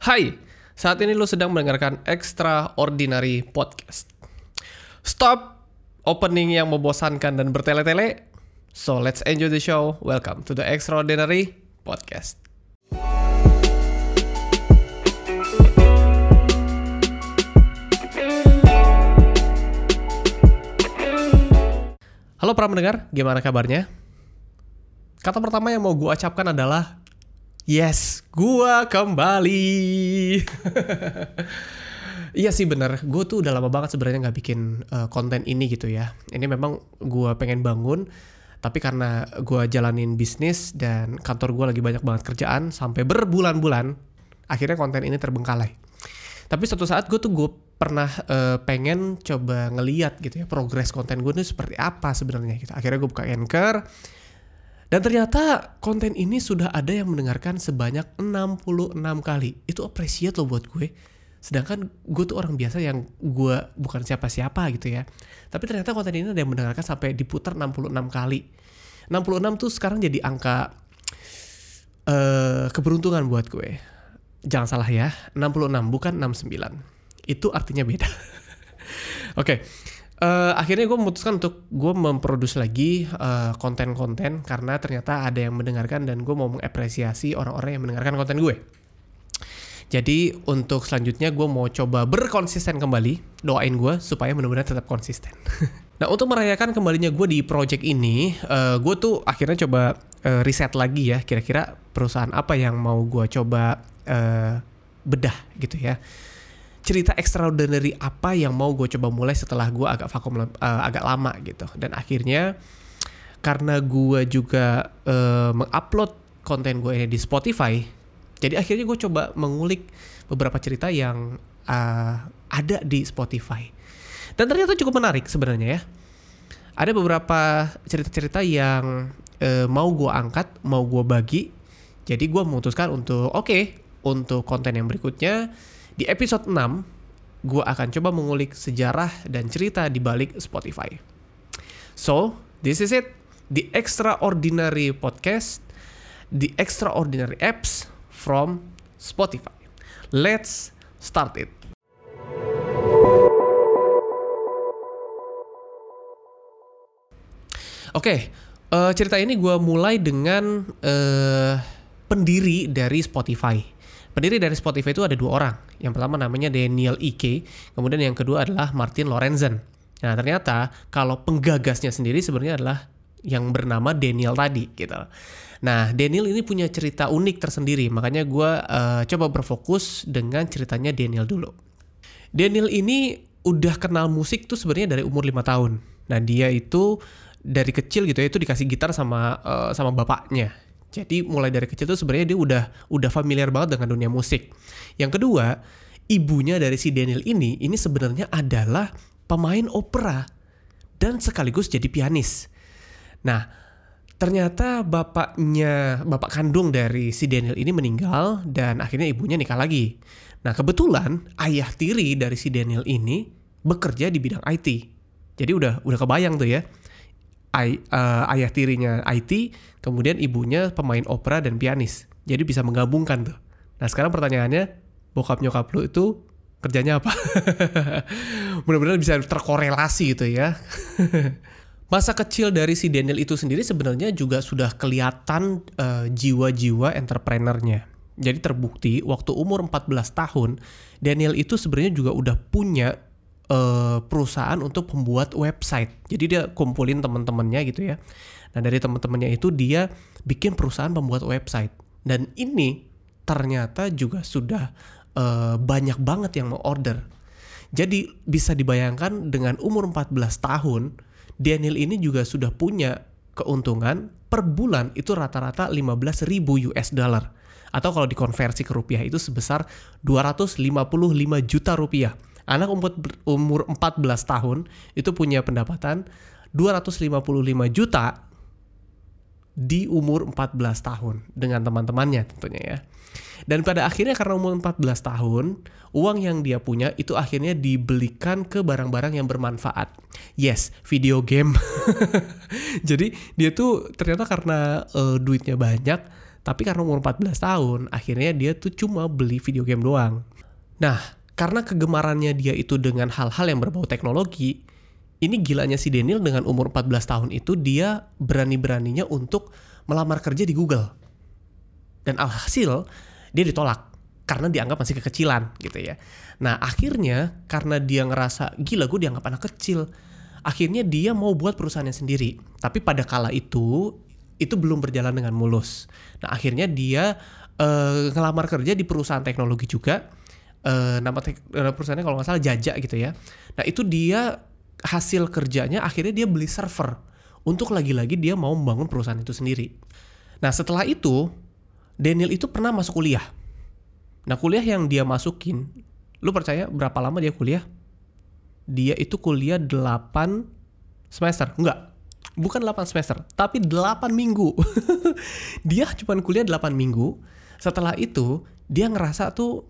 Hai, saat ini lo sedang mendengarkan Extraordinary Podcast. Stop opening yang membosankan dan bertele-tele. So let's enjoy the show. Welcome to the Extraordinary Podcast. Halo para pendengar, gimana kabarnya? Kata pertama yang mau gue ucapkan adalah Yes, gua kembali. iya sih bener, gue tuh udah lama banget sebenarnya nggak bikin uh, konten ini gitu ya. Ini memang gue pengen bangun, tapi karena gue jalanin bisnis dan kantor gue lagi banyak banget kerjaan sampai berbulan-bulan, akhirnya konten ini terbengkalai. Tapi suatu saat gue tuh gue pernah uh, pengen coba ngeliat gitu ya progres konten gue tuh seperti apa sebenarnya gitu. Akhirnya gue buka Anchor, dan ternyata konten ini sudah ada yang mendengarkan sebanyak 66 kali. Itu appreciate loh buat gue. Sedangkan gue tuh orang biasa yang gue bukan siapa-siapa gitu ya. Tapi ternyata konten ini ada yang mendengarkan sampai diputar 66 kali. 66 tuh sekarang jadi angka uh, keberuntungan buat gue. Jangan salah ya, 66 bukan 69. Itu artinya beda. Oke, okay uh, akhirnya gue memutuskan untuk gue memproduksi lagi uh, konten-konten karena ternyata ada yang mendengarkan dan gue mau mengapresiasi orang-orang yang mendengarkan konten gue. Jadi untuk selanjutnya gue mau coba berkonsisten kembali, doain gue supaya benar-benar tetap konsisten. nah untuk merayakan kembalinya gue di project ini, uh, gue tuh akhirnya coba uh, riset lagi ya, kira-kira perusahaan apa yang mau gue coba uh, bedah gitu ya cerita extraordinary apa yang mau gue coba mulai setelah gue agak vakum uh, agak lama gitu. Dan akhirnya karena gue juga uh, mengupload konten gue ini di Spotify jadi akhirnya gue coba mengulik beberapa cerita yang uh, ada di Spotify. Dan ternyata cukup menarik sebenarnya ya. Ada beberapa cerita-cerita yang uh, mau gue angkat mau gue bagi. Jadi gue memutuskan untuk oke okay, untuk konten yang berikutnya di episode 6, gue akan coba mengulik sejarah dan cerita di balik Spotify. So, this is it. The Extraordinary Podcast, The Extraordinary Apps from Spotify. Let's start it. Oke, okay, uh, eh, cerita ini gue mulai dengan uh, pendiri dari Spotify. Pendiri dari Spotify itu ada dua orang. Yang pertama namanya Daniel Ike, kemudian yang kedua adalah Martin Lorenzen. Nah ternyata kalau penggagasnya sendiri sebenarnya adalah yang bernama Daniel tadi gitu. Nah Daniel ini punya cerita unik tersendiri, makanya gue uh, coba berfokus dengan ceritanya Daniel dulu. Daniel ini udah kenal musik tuh sebenarnya dari umur 5 tahun. Nah dia itu dari kecil gitu ya itu dikasih gitar sama uh, sama bapaknya. Jadi mulai dari kecil tuh sebenarnya dia udah udah familiar banget dengan dunia musik. Yang kedua, ibunya dari si Daniel ini ini sebenarnya adalah pemain opera dan sekaligus jadi pianis. Nah, ternyata bapaknya, bapak kandung dari si Daniel ini meninggal dan akhirnya ibunya nikah lagi. Nah, kebetulan ayah tiri dari si Daniel ini bekerja di bidang IT. Jadi udah udah kebayang tuh ya ay, uh, ayah tirinya IT, kemudian ibunya pemain opera dan pianis. Jadi bisa menggabungkan tuh. Nah sekarang pertanyaannya, bokap nyokap lu itu kerjanya apa? Benar-benar bisa terkorelasi gitu ya. Masa kecil dari si Daniel itu sendiri sebenarnya juga sudah kelihatan uh, jiwa-jiwa entrepreneurnya. Jadi terbukti waktu umur 14 tahun, Daniel itu sebenarnya juga udah punya uh, perusahaan untuk pembuat website. Jadi dia kumpulin teman-temannya gitu ya. Nah dari teman-temannya itu dia bikin perusahaan pembuat website. Dan ini ternyata juga sudah uh, banyak banget yang mau order. Jadi bisa dibayangkan dengan umur 14 tahun, Daniel ini juga sudah punya keuntungan per bulan itu rata-rata 15 ribu US dollar. Atau kalau dikonversi ke rupiah itu sebesar 255 juta rupiah anak umur, umur 14 tahun itu punya pendapatan 255 juta di umur 14 tahun dengan teman-temannya tentunya ya. Dan pada akhirnya karena umur 14 tahun, uang yang dia punya itu akhirnya dibelikan ke barang-barang yang bermanfaat. Yes, video game. Jadi dia tuh ternyata karena uh, duitnya banyak, Tapi karena umur 14 tahun, akhirnya dia tuh cuma beli video game doang. Nah, karena kegemarannya dia itu dengan hal-hal yang berbau teknologi, ini gilanya si Daniel dengan umur 14 tahun itu dia berani-beraninya untuk melamar kerja di Google. Dan alhasil dia ditolak karena dianggap masih kekecilan gitu ya. Nah akhirnya karena dia ngerasa gila gue dianggap anak kecil, akhirnya dia mau buat perusahaannya sendiri. Tapi pada kala itu itu belum berjalan dengan mulus. Nah akhirnya dia uh, ngelamar kerja di perusahaan teknologi juga. Uh, nama perusahaannya kalau nggak salah Jaja gitu ya. Nah itu dia hasil kerjanya akhirnya dia beli server untuk lagi-lagi dia mau membangun perusahaan itu sendiri. Nah setelah itu Daniel itu pernah masuk kuliah. Nah kuliah yang dia masukin, lu percaya berapa lama dia kuliah? Dia itu kuliah 8 semester, enggak. Bukan 8 semester, tapi 8 minggu. dia cuma kuliah 8 minggu. Setelah itu, dia ngerasa tuh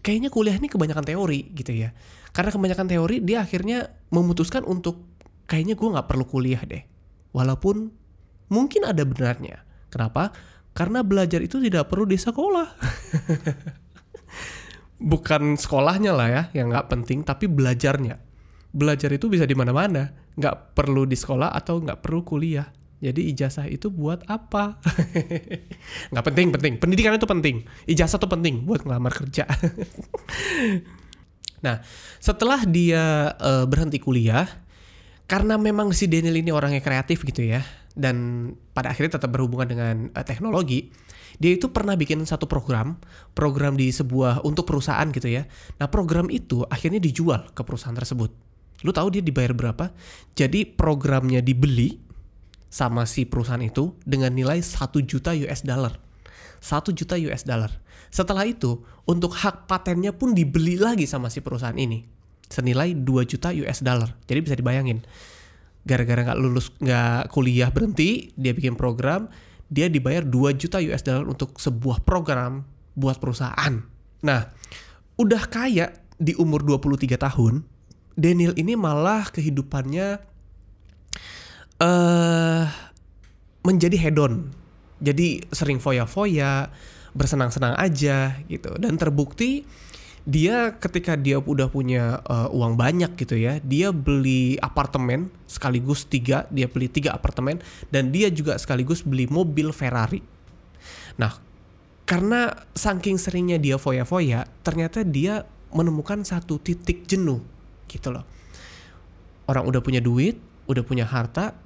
kayaknya kuliah ini kebanyakan teori gitu ya. Karena kebanyakan teori, dia akhirnya memutuskan untuk kayaknya gue nggak perlu kuliah deh. Walaupun mungkin ada benarnya. Kenapa? Karena belajar itu tidak perlu di sekolah. Bukan sekolahnya lah ya yang nggak penting, tapi belajarnya. Belajar itu bisa di mana-mana, nggak perlu di sekolah atau nggak perlu kuliah. Jadi ijazah itu buat apa? nggak penting, penting. Pendidikan itu penting. Ijazah itu penting buat ngelamar kerja. nah, setelah dia uh, berhenti kuliah, karena memang si Daniel ini orangnya kreatif gitu ya, dan pada akhirnya tetap berhubungan dengan uh, teknologi, dia itu pernah bikin satu program, program di sebuah untuk perusahaan gitu ya. Nah, program itu akhirnya dijual ke perusahaan tersebut. Lu tahu dia dibayar berapa? Jadi programnya dibeli sama si perusahaan itu dengan nilai 1 juta US dollar. 1 juta US dollar. Setelah itu, untuk hak patennya pun dibeli lagi sama si perusahaan ini. Senilai 2 juta US dollar. Jadi bisa dibayangin. Gara-gara nggak lulus, nggak kuliah berhenti, dia bikin program, dia dibayar 2 juta US dollar untuk sebuah program buat perusahaan. Nah, udah kaya di umur 23 tahun, Daniel ini malah kehidupannya uh, menjadi hedon. Jadi sering foya-foya, bersenang-senang aja gitu. Dan terbukti dia ketika dia udah punya uh, uang banyak gitu ya, dia beli apartemen sekaligus tiga, dia beli tiga apartemen dan dia juga sekaligus beli mobil Ferrari. Nah, karena saking seringnya dia foya-foya, ternyata dia menemukan satu titik jenuh gitu loh. Orang udah punya duit, udah punya harta,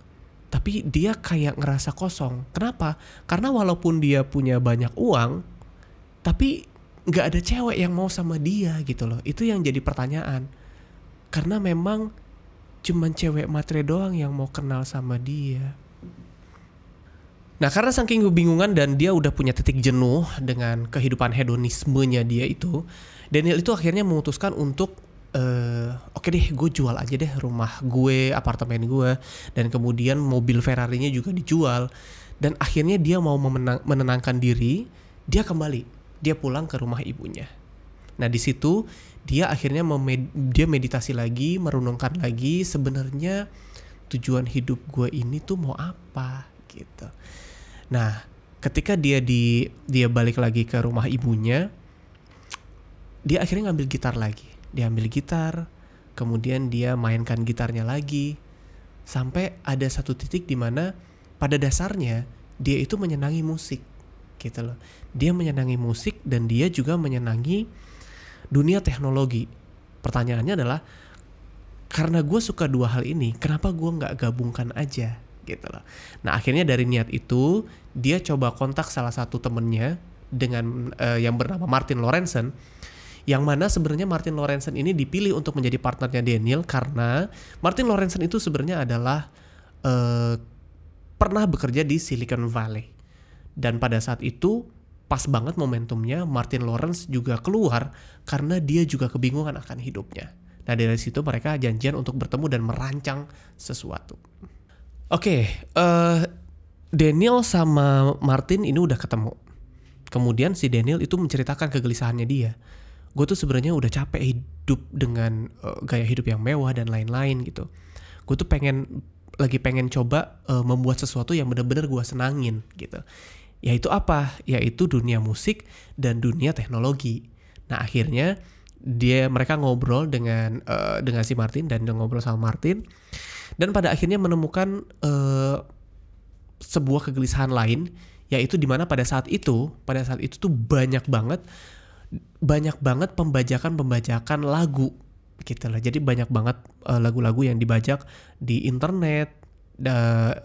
tapi dia kayak ngerasa kosong. Kenapa? Karena walaupun dia punya banyak uang, tapi nggak ada cewek yang mau sama dia gitu loh. Itu yang jadi pertanyaan. Karena memang cuman cewek matre doang yang mau kenal sama dia. Nah karena saking kebingungan dan dia udah punya titik jenuh dengan kehidupan hedonismenya dia itu, Daniel itu akhirnya memutuskan untuk uh, oke deh gue jual aja deh rumah gue apartemen gue. Dan kemudian mobil Ferrari-nya juga dijual. Dan akhirnya dia mau memenang, menenangkan diri dia kembali. Dia pulang ke rumah ibunya. Nah di situ dia akhirnya memed dia meditasi lagi merenungkan lagi sebenarnya tujuan hidup gue ini tuh mau apa gitu. Nah ketika dia di dia balik lagi ke rumah ibunya dia akhirnya ngambil gitar lagi dia ambil gitar, kemudian dia mainkan gitarnya lagi, sampai ada satu titik di mana pada dasarnya dia itu menyenangi musik, gitu loh. Dia menyenangi musik dan dia juga menyenangi dunia teknologi. Pertanyaannya adalah karena gue suka dua hal ini, kenapa gue nggak gabungkan aja, gitu loh. Nah akhirnya dari niat itu dia coba kontak salah satu temennya dengan uh, yang bernama Martin Lorenzen yang mana sebenarnya Martin Lorenzen ini dipilih untuk menjadi partnernya Daniel karena Martin Lorenzen itu sebenarnya adalah uh, pernah bekerja di Silicon Valley dan pada saat itu pas banget momentumnya Martin Lawrence juga keluar karena dia juga kebingungan akan hidupnya. Nah dari situ mereka janjian untuk bertemu dan merancang sesuatu. Oke, okay, uh, eh, Daniel sama Martin ini udah ketemu. Kemudian si Daniel itu menceritakan kegelisahannya dia gue tuh sebenarnya udah capek hidup dengan uh, gaya hidup yang mewah dan lain-lain gitu gue tuh pengen lagi pengen coba uh, membuat sesuatu yang bener-bener gue senangin gitu Yaitu apa? Yaitu dunia musik dan dunia teknologi. Nah, akhirnya dia mereka ngobrol dengan uh, dengan si Martin dan dia ngobrol sama Martin dan pada akhirnya menemukan uh, sebuah kegelisahan lain yaitu di mana pada saat itu pada saat itu tuh banyak banget banyak banget pembajakan-pembajakan lagu gitu lah. Jadi banyak banget uh, lagu-lagu yang dibajak di internet uh,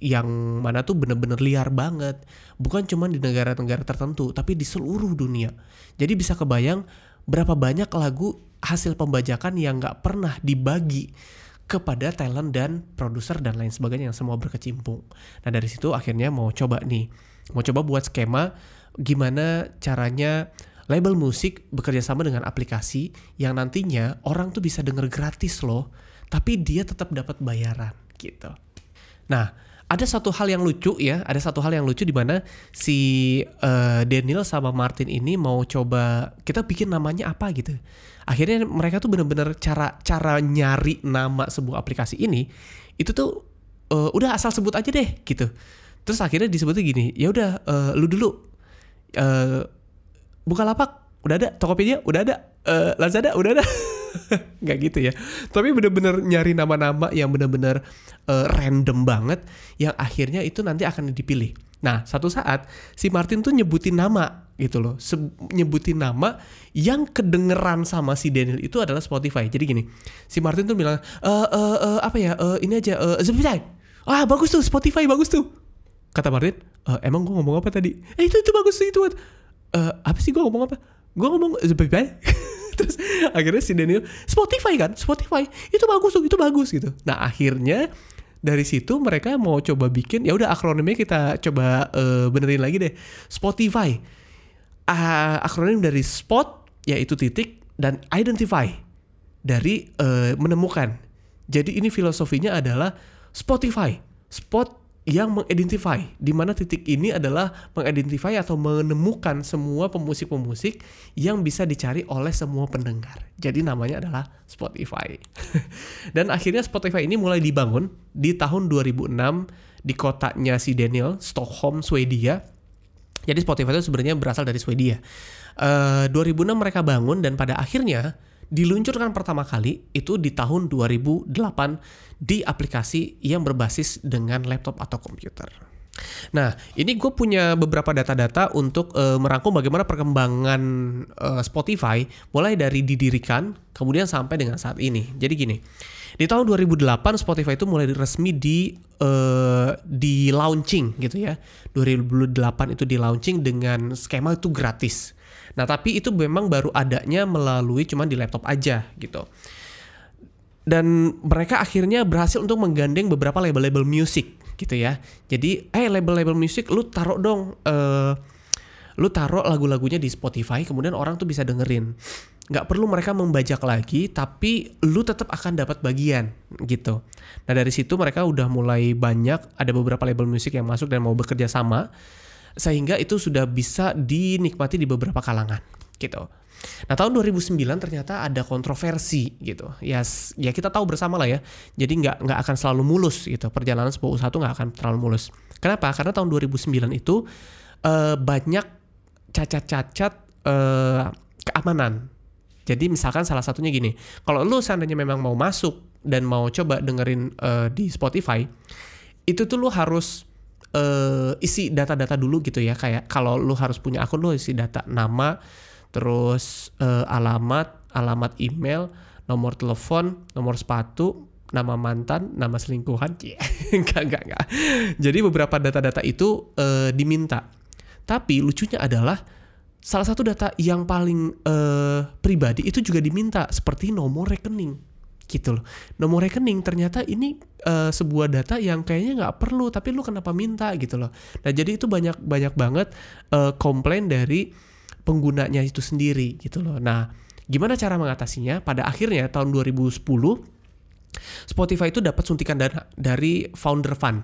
yang mana tuh bener-bener liar banget. Bukan cuma di negara-negara tertentu tapi di seluruh dunia. Jadi bisa kebayang berapa banyak lagu hasil pembajakan yang nggak pernah dibagi kepada talent dan produser dan lain sebagainya yang semua berkecimpung. Nah dari situ akhirnya mau coba nih, mau coba buat skema gimana caranya label musik bekerja sama dengan aplikasi yang nantinya orang tuh bisa denger gratis loh, tapi dia tetap dapat bayaran gitu. Nah ada satu hal yang lucu ya, ada satu hal yang lucu di mana si uh, Daniel sama Martin ini mau coba kita bikin namanya apa gitu. Akhirnya mereka tuh bener-bener cara cara nyari nama sebuah aplikasi ini itu tuh uh, udah asal sebut aja deh gitu. Terus akhirnya disebutnya gini, ya udah uh, lu dulu uh, buka lapak udah ada, Tokopedia udah ada, uh, Lazada udah ada. nggak gitu ya. Tapi bener-bener nyari nama-nama yang bener-bener uh, random banget yang akhirnya itu nanti akan dipilih. Nah satu saat si Martin tuh nyebutin nama gitu loh. Nyebutin nama yang kedengeran sama si Daniel itu adalah Spotify. Jadi gini si Martin tuh bilang e, uh, uh, apa ya uh, ini aja uh, Spotify. Ah bagus tuh Spotify bagus tuh. Kata Martin e, emang gue ngomong apa tadi? Eh itu itu bagus tuh itu uh, apa sih gue ngomong apa? Gue ngomong terus akhirnya si Daniel Spotify kan? Spotify. Itu bagus itu bagus gitu. Nah akhirnya dari situ mereka mau coba bikin ya udah akronimnya kita coba uh, benerin lagi deh. Spotify. Uh, akronim dari spot yaitu titik dan identify dari uh, menemukan. Jadi ini filosofinya adalah Spotify. Spot yang mengidentify di mana titik ini adalah mengidentify atau menemukan semua pemusik-pemusik yang bisa dicari oleh semua pendengar. Jadi namanya adalah Spotify. Dan akhirnya Spotify ini mulai dibangun di tahun 2006 di kotanya si Daniel, Stockholm, Swedia. Jadi Spotify itu sebenarnya berasal dari Swedia. Uh, eh, 2006 mereka bangun dan pada akhirnya diluncurkan pertama kali itu di tahun 2008 di aplikasi yang berbasis dengan laptop atau komputer. Nah, ini gue punya beberapa data-data untuk uh, merangkum bagaimana perkembangan uh, Spotify mulai dari didirikan kemudian sampai dengan saat ini. Jadi gini, di tahun 2008 Spotify itu mulai resmi di uh, di launching gitu ya. 2008 itu di launching dengan skema itu gratis. Nah, tapi itu memang baru adanya melalui cuman di laptop aja gitu. Dan mereka akhirnya berhasil untuk menggandeng beberapa label-label musik gitu ya. Jadi, eh label-label musik lu taruh dong uh, lu taruh lagu-lagunya di Spotify kemudian orang tuh bisa dengerin nggak perlu mereka membajak lagi tapi lu tetap akan dapat bagian gitu nah dari situ mereka udah mulai banyak ada beberapa label musik yang masuk dan mau bekerja sama sehingga itu sudah bisa dinikmati di beberapa kalangan gitu. Nah tahun 2009 ternyata ada kontroversi gitu. Ya, ya kita tahu bersama lah ya. Jadi nggak nggak akan selalu mulus gitu. Perjalanan sebuah usaha itu nggak akan terlalu mulus. Kenapa? Karena tahun 2009 itu uh, banyak cacat-cacat uh, keamanan. Jadi misalkan salah satunya gini, kalau lu seandainya memang mau masuk dan mau coba dengerin uh, di Spotify, itu tuh lu harus uh, isi data-data dulu gitu ya. Kayak kalau lu harus punya akun lu isi data nama terus uh, alamat alamat email nomor telepon nomor sepatu nama mantan nama selingkuhan. Yeah. enggak enggak enggak. Jadi beberapa data-data itu uh, diminta. Tapi lucunya adalah salah satu data yang paling uh, pribadi itu juga diminta seperti nomor rekening gitu loh. Nomor rekening ternyata ini uh, sebuah data yang kayaknya nggak perlu tapi lu kenapa minta gitu loh. Nah jadi itu banyak banyak banget uh, komplain dari penggunanya itu sendiri gitu loh. Nah gimana cara mengatasinya? Pada akhirnya tahun 2010 Spotify itu dapat suntikan dana dari founder fund.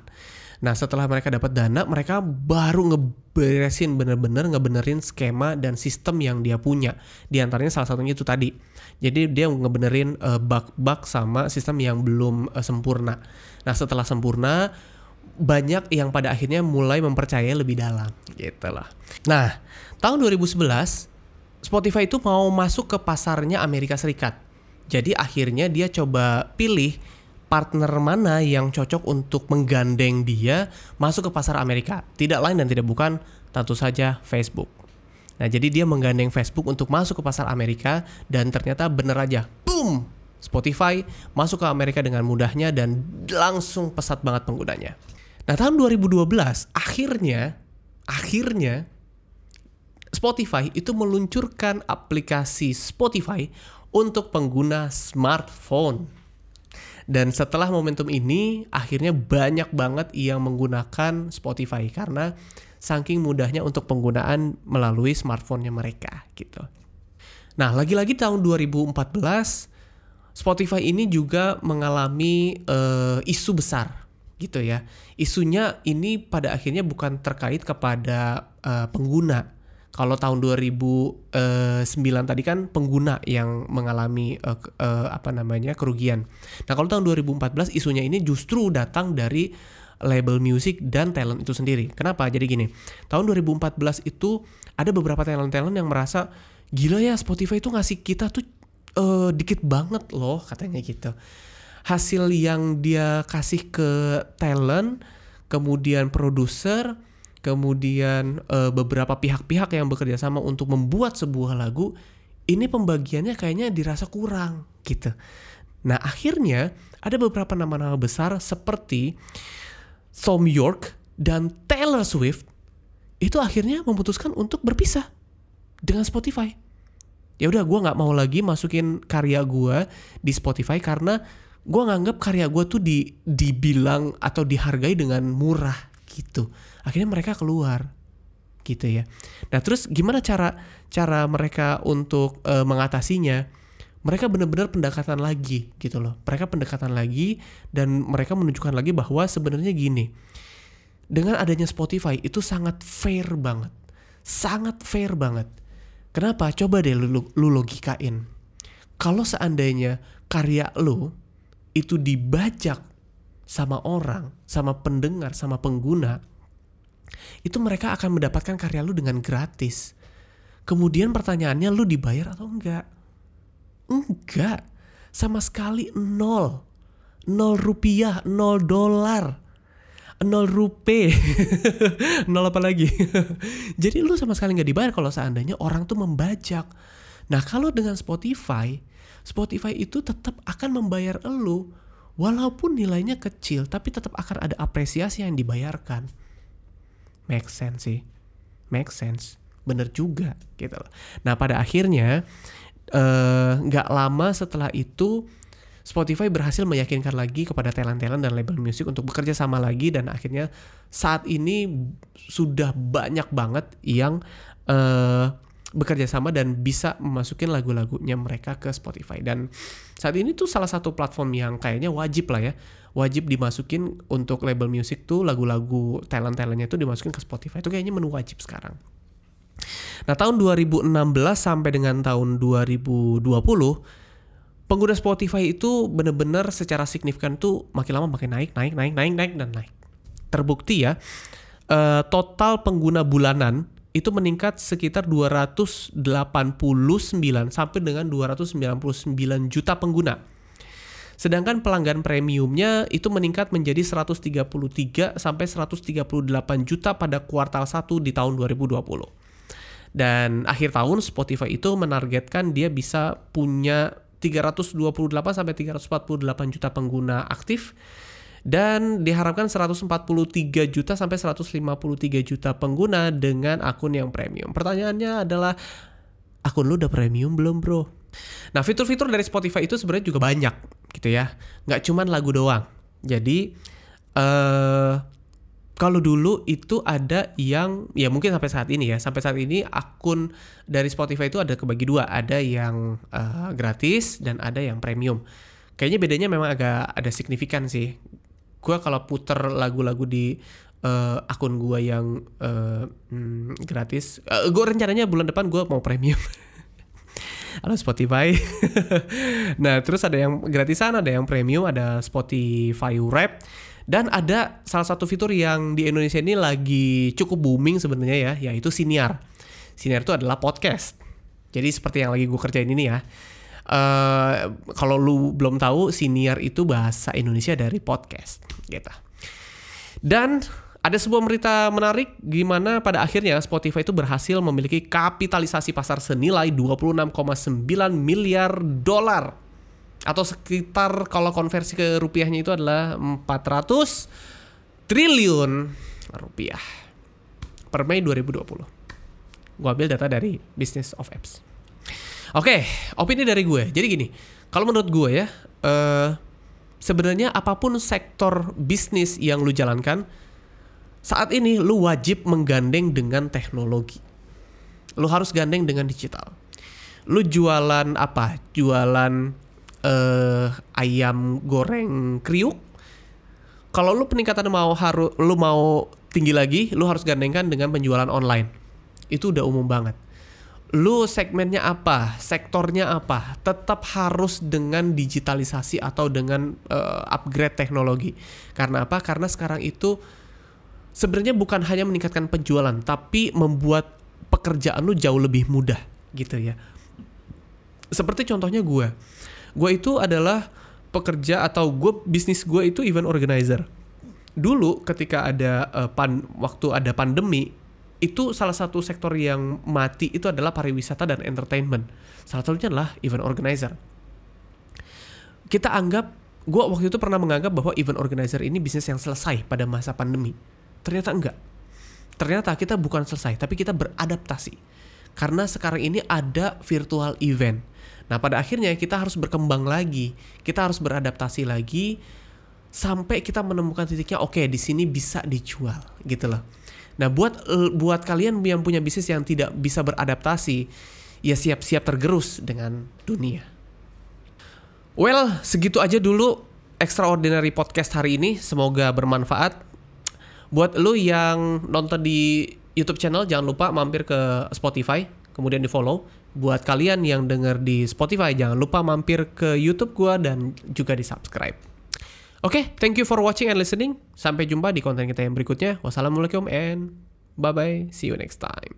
Nah setelah mereka dapat dana, mereka baru ngeberesin bener-bener ngebenerin skema dan sistem yang dia punya. Di antaranya salah satunya itu tadi. Jadi dia ngebenerin uh, bug-bug sama sistem yang belum uh, sempurna. Nah setelah sempurna, banyak yang pada akhirnya mulai mempercayai lebih dalam gitu lah. Nah, tahun 2011 Spotify itu mau masuk ke pasarnya Amerika Serikat. Jadi akhirnya dia coba pilih partner mana yang cocok untuk menggandeng dia masuk ke pasar Amerika. Tidak lain dan tidak bukan tentu saja Facebook. Nah, jadi dia menggandeng Facebook untuk masuk ke pasar Amerika dan ternyata bener aja, boom, Spotify masuk ke Amerika dengan mudahnya dan langsung pesat banget penggunanya. Nah, tahun 2012 akhirnya akhirnya Spotify itu meluncurkan aplikasi Spotify untuk pengguna smartphone. Dan setelah momentum ini, akhirnya banyak banget yang menggunakan Spotify karena saking mudahnya untuk penggunaan melalui smartphone-nya mereka gitu. Nah, lagi-lagi tahun 2014 Spotify ini juga mengalami uh, isu besar gitu ya. Isunya ini pada akhirnya bukan terkait kepada uh, pengguna. Kalau tahun 2009 tadi kan pengguna yang mengalami uh, uh, apa namanya kerugian. Nah, kalau tahun 2014 isunya ini justru datang dari label music dan talent itu sendiri. Kenapa? Jadi gini, tahun 2014 itu ada beberapa talent-talent yang merasa gila ya Spotify itu ngasih kita tuh uh, dikit banget loh katanya gitu. Hasil yang dia kasih ke talent, kemudian produser, kemudian uh, beberapa pihak-pihak yang bekerja sama untuk membuat sebuah lagu, ini pembagiannya kayaknya dirasa kurang gitu. Nah akhirnya ada beberapa nama-nama besar seperti Tom York dan Taylor Swift itu akhirnya memutuskan untuk berpisah dengan Spotify ya udah gue nggak mau lagi masukin karya gue di Spotify karena gue nganggap karya gue tuh di dibilang atau dihargai dengan murah gitu akhirnya mereka keluar gitu ya nah terus gimana cara cara mereka untuk uh, mengatasinya mereka benar-benar pendekatan lagi gitu loh mereka pendekatan lagi dan mereka menunjukkan lagi bahwa sebenarnya gini dengan adanya Spotify itu sangat fair banget sangat fair banget Kenapa? Coba deh lu, lu logikain. Kalau seandainya karya lu itu dibajak sama orang, sama pendengar, sama pengguna, itu mereka akan mendapatkan karya lu dengan gratis. Kemudian pertanyaannya lu dibayar atau enggak? Enggak. Sama sekali nol. Nol rupiah, nol dolar nol rupiah nol apa lagi jadi lu sama sekali nggak dibayar kalau seandainya orang tuh membajak nah kalau dengan Spotify Spotify itu tetap akan membayar lu walaupun nilainya kecil tapi tetap akan ada apresiasi yang dibayarkan make sense sih. Make sense. Bener juga gitu loh. Nah pada akhirnya eh, nggak uh, lama setelah itu Spotify berhasil meyakinkan lagi kepada talent-talent dan label musik untuk bekerja sama lagi dan akhirnya saat ini sudah banyak banget yang uh, bekerja sama dan bisa memasukin lagu-lagunya mereka ke Spotify dan saat ini tuh salah satu platform yang kayaknya wajib lah ya wajib dimasukin untuk label musik tuh lagu-lagu talent-talentnya tuh dimasukin ke Spotify itu kayaknya menu wajib sekarang. Nah tahun 2016 sampai dengan tahun 2020 pengguna Spotify itu bener-bener secara signifikan tuh makin lama makin naik, naik, naik, naik, naik, dan naik. Terbukti ya, uh, total pengguna bulanan itu meningkat sekitar 289 sampai dengan 299 juta pengguna. Sedangkan pelanggan premiumnya itu meningkat menjadi 133 sampai 138 juta pada kuartal 1 di tahun 2020. Dan akhir tahun Spotify itu menargetkan dia bisa punya 328 sampai 348 juta pengguna aktif dan diharapkan 143 juta sampai 153 juta pengguna dengan akun yang premium. Pertanyaannya adalah akun lu udah premium belum, Bro? Nah, fitur-fitur dari Spotify itu sebenarnya juga banyak gitu ya. Nggak cuman lagu doang. Jadi eh uh, kalau dulu itu ada yang ya mungkin sampai saat ini ya sampai saat ini akun dari Spotify itu ada kebagi dua ada yang uh, gratis dan ada yang premium kayaknya bedanya memang agak ada signifikan sih gue kalau puter lagu-lagu di uh, akun gue yang uh, hmm, gratis uh, gue rencananya bulan depan gue mau premium Halo Spotify. nah, terus ada yang gratisan, ada yang premium, ada Spotify Rap Dan ada salah satu fitur yang di Indonesia ini lagi cukup booming sebenarnya ya, yaitu Siniar. Siniar itu adalah podcast. Jadi seperti yang lagi gue kerjain ini ya. Uh, kalau lu belum tahu, Siniar itu bahasa Indonesia dari podcast, gitu. Dan ada sebuah berita menarik gimana pada akhirnya Spotify itu berhasil memiliki kapitalisasi pasar senilai 26,9 miliar dolar atau sekitar kalau konversi ke rupiahnya itu adalah 400 triliun rupiah per Mei 2020. Gue ambil data dari Business of Apps. Oke, opini dari gue. Jadi gini, kalau menurut gue ya, uh, sebenarnya apa pun sektor bisnis yang lu jalankan, saat ini lu wajib menggandeng dengan teknologi. Lu harus gandeng dengan digital. Lu jualan apa? Jualan uh, ayam goreng kriuk kalau lu peningkatan mau harus lu mau tinggi lagi lu harus gandengkan dengan penjualan online itu udah umum banget lu segmennya apa? Sektornya apa? Tetap harus dengan digitalisasi atau dengan uh, upgrade teknologi. Karena apa? Karena sekarang itu sebenarnya bukan hanya meningkatkan penjualan tapi membuat pekerjaan lu jauh lebih mudah gitu ya. Seperti contohnya gue gue itu adalah pekerja atau gue bisnis gue itu event organizer. Dulu ketika ada uh, pan waktu ada pandemi itu salah satu sektor yang mati itu adalah pariwisata dan entertainment. Salah satunya adalah event organizer. Kita anggap gue waktu itu pernah menganggap bahwa event organizer ini bisnis yang selesai pada masa pandemi. Ternyata enggak. Ternyata kita bukan selesai tapi kita beradaptasi. Karena sekarang ini ada virtual event. Nah, pada akhirnya kita harus berkembang lagi, kita harus beradaptasi lagi sampai kita menemukan titiknya oke okay, di sini bisa dijual gitu loh. Nah, buat buat kalian yang punya bisnis yang tidak bisa beradaptasi, ya siap-siap tergerus dengan dunia. Well, segitu aja dulu extraordinary podcast hari ini. Semoga bermanfaat. Buat lu yang nonton di YouTube channel, jangan lupa mampir ke Spotify, kemudian di follow Buat kalian yang denger di Spotify, jangan lupa mampir ke YouTube gua dan juga di subscribe. Oke, okay, thank you for watching and listening. Sampai jumpa di konten kita yang berikutnya. Wassalamualaikum and bye-bye. See you next time.